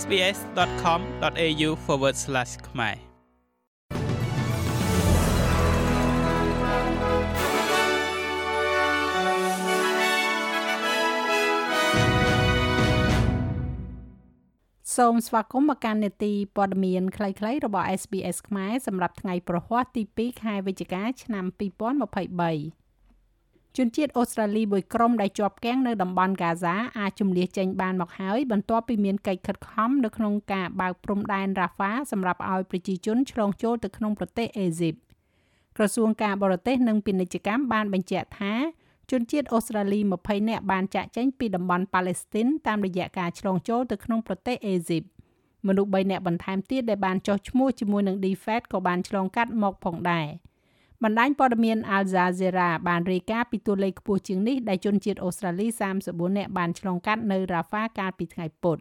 sbs.com.au/ ខ្មែរសូមស្វាគមន៍មកកាន់នេតិព័ត៌មានខ្លីៗរបស់ SBS ខ្មែរសម្រាប់ថ្ងៃប្រហ័សទី2ខែវិច្ឆិកាឆ្នាំ2023 ជនជាតិអូស្ត្រាលីមួយក្រុមដែលជាប់គាំងនៅតំបន់ហ្គាហ្សាអាចជំនះចេញបានមកហើយបន្ទាប់ពីមានកិច្ចខិតខំនៅក្នុងការបើកព្រំដែនរ៉ាហ្វាសម្រាប់ឲ្យប្រជាជនឆ្លងចូលទៅក្នុងប្រទេសអេស៊ីបក្រសួងការបរទេសនិងពាណិជ្ជកម្មបានបញ្ជាក់ថាជនជាតិអូស្ត្រាលី20នាក់បានចាក់ចេញពីតំបន់ប៉ាឡេស្ទីនតាមរយៈការឆ្លងចូលទៅក្នុងប្រទេសអេស៊ីបមនុស្ស3នាក់បន្ថែមទៀតដែលបានចុះឈ្មោះជាមួយនឹង DFAT ក៏បានឆ្លងកាត់មកផងដែរ បណ្ដាញព័ត៌មាន Al Jazeera បានរាយការណ៍ពីតួលេខខ្ពស់ជាងនេះដែលជនជាតិអូស្ត្រាលី34នាក់បានឆ្លងកាត់នៅ Rafah កាលពីថ្ងៃពុធ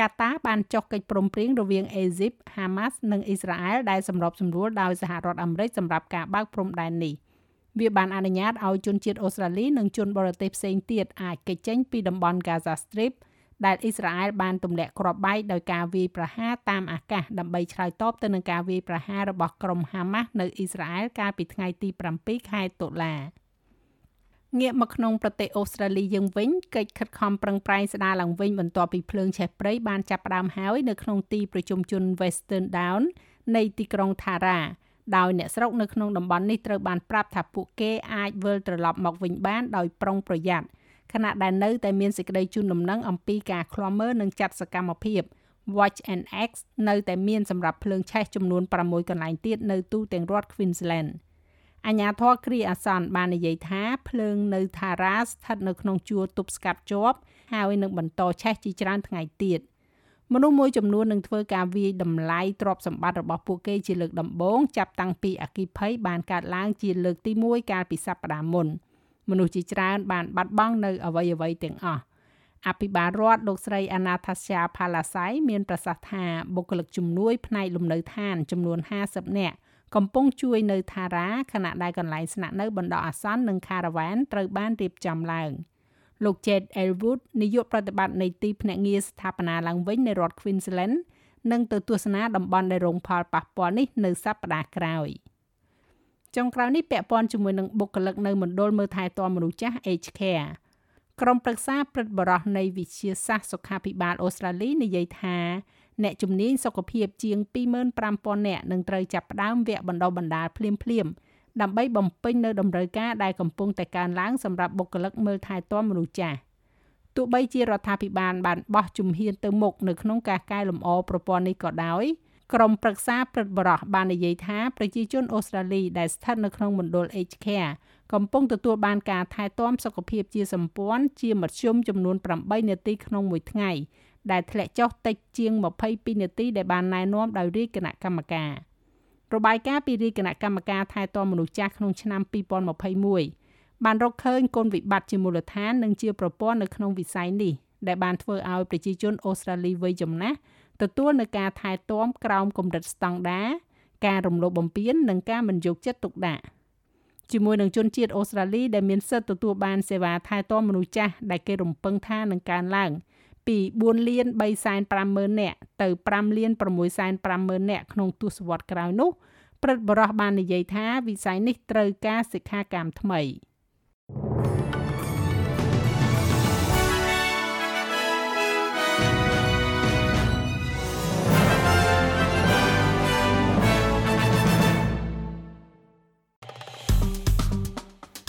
កាតាបានចុះកិច្ចព្រមព្រៀងរវាងអេស៊ីប Hamas និងអ៊ីស្រាអែលដែលសម្របសម្រួលដោយសហរដ្ឋអាមេរិកសម្រាប់ការបើកព្រំដែននេះ។វាបានអនុញ្ញាតឲ្យជនជាតិអូស្ត្រាលីនិងជនបរទេសផ្សេងទៀតអាចគេចចេញពីតំបន់ Gaza Strip ដែលអ៊ីស្រាអែលបានទម្លាក់គ្រាប់បែកដោយការវាយប្រហារតាមអាកាសដើម្បីឆ្លើយតបទៅនឹងការវាយប្រហាររបស់ក្រុមហាម៉ាស់នៅអ៊ីស្រាអែលកាលពីថ្ងៃទី7ខែតុលាងាកមកក្នុងប្រទេសអូស្ត្រាលីយើងវិញកិច្ចខិតខំប្រឹងប្រែងស្ដារឡើងវិញបន្ទាប់ពីភ្លើងឆេះព្រៃបានចាប់ផ្ដើមហើយនៅក្នុងទីប្រជុំជន Western Down នៃទីក្រុង Tara ដោយអ្នកស្រុកនៅក្នុងតំបន់នេះត្រូវបានប្រាប់ថាពួកគេអាចវិលត្រឡប់មកវិញបានដោយប្រុងប្រយ័ត្ន ខណៈដែលនៅតែមានសេចក្តីជូនដំណឹងអំពីការឃ្លាំមើលនិងចាត់សកម្មភាព Watch and X នៅតែមានសម្រាប់ភ្លើងឆេះចំនួន6កន្លែងទៀតនៅទូទាំងរដ្ឋ Queensland អញ្ញាធរគ្រីអាសន្នបាននិយាយថាភ្លើងនៅ Thara ស្ថិតនៅក្នុងជួរទប់ស្កាត់ជាប់ហើយនឹងបន្តឆេះជាច្រើនថ្ងៃទៀតមនុស្សមួយចំនួននឹងធ្វើការវាយតម្លៃទ្រព្យសម្បត្តិរបស់ពួកគេជាលើកដំបូងចាប់តាំងពីអគិភ័យបានកើតឡើងជាលើកទី1កាលពីសប្តាហ៍មុន មនុស្សជាច្រើនបានបាត់បង់នៅអវយវ័យទាំងអស់អភិបាលរដ្ឋលោកស្រីអាណាថាស្យាផាឡាសៃមានប្រសាសន៍ថាបុគ្គលិកជំនួយផ្នែកលំនៅឋានចំនួន50នាក់កំពុងជួយនៅថារ៉ាខណៈដែលកន្លែងស្នាក់នៅបណ្ដោះអាសន្ននិងខារ៉ាវ៉ានត្រូវបានរៀបចំឡើង។លោក Jed Elwood នាយកប្រតិបត្តិនៃទីភ្នាក់ងារស្ថាបនាឡើងវិញនៃរដ្ឋ Queensland នឹងទៅទស្សនាតំបន់ដែលរងផលប៉ះពាល់នេះនៅសប្តាហ៍ក្រោយ ចុងក្រោយនេះពាក់ព័ន្ធជាមួយនឹងបុគ្គលិកនៅមណ្ឌលមើលថែទាំមនុស្សចាស់ Aged Care ក្រុមប្រឹក្សាព្រឹទ្ធបរិះនៃវិជាសាស្ត្រសុខាភិបាលអូស្ត្រាលីនិយាយថាអ្នកជំនាញសុខភាពជាង25,000នាក់នឹងត្រូវចាប់ផ្ដើមវគ្គបណ្ដុះបណ្ដាលភ្លាមៗដើម្បីបំពេញនៅតម្រូវការដែលកំពុងតែកើនឡើងសម្រាប់បុគ្គលិកមើលថែទាំមនុស្សចាស់ទោះបីជារដ្ឋាភិបាលបានបោះជំហានទៅមុខនៅក្នុងការកែលម្អប្រព័ន្ធនេះក៏ដោយ ក្រុមប្រឹក្សាព្រឹទ្ធបរិះបាននិយាយថាប្រជាជនអូស្ត្រាលីដែលស្ថិតនៅក្នុងមណ្ឌល Aged Care កំពុងទទួលបានការថែទាំសុខភាពជាសម្ព័ន្ធជាមធ្យមចំនួន8នាទីក្នុងមួយថ្ងៃដែលធ្លាក់ចុះតិចជាង22នាទីដែលបានណែនាំដោយរាជគណៈកម្មការ។របាយការណ៍ពីរាជគណៈកម្មការថែទាំមនុស្សចាស់ក្នុងឆ្នាំ2021បានរកឃើញគុណវិបត្តិជាមូលដ្ឋាននិងជាប្រព័ន្ធនៅក្នុងវិស័យនេះដែលបានធ្វើឲ្យប្រជាជនអូស្ត្រាលីវ័យចំណាស់ ទទួលនឹងការថែទាំក្រោមកម្រិតស្តង់ដារការរំលោភបំពាននិងការមិនយកចិត្តទុកដាក់ជាមួយនឹងជនជាតិអូស្ត្រាលីដែលមានសិទ្ធិទទួលបានសេវាថែទាំមនុស្សចាស់ដែលគេរំពឹងថានឹងកើនឡើង ពី4លាន350,000នាក់ទៅ5លាន650,000នាក់ក្នុងទសវត្សរ៍ក្រោយនោះព្រឹទ្ធបរិះបាននិយាយថាវិស័យនេះត្រូវការសិក្ខាកាមថ្មី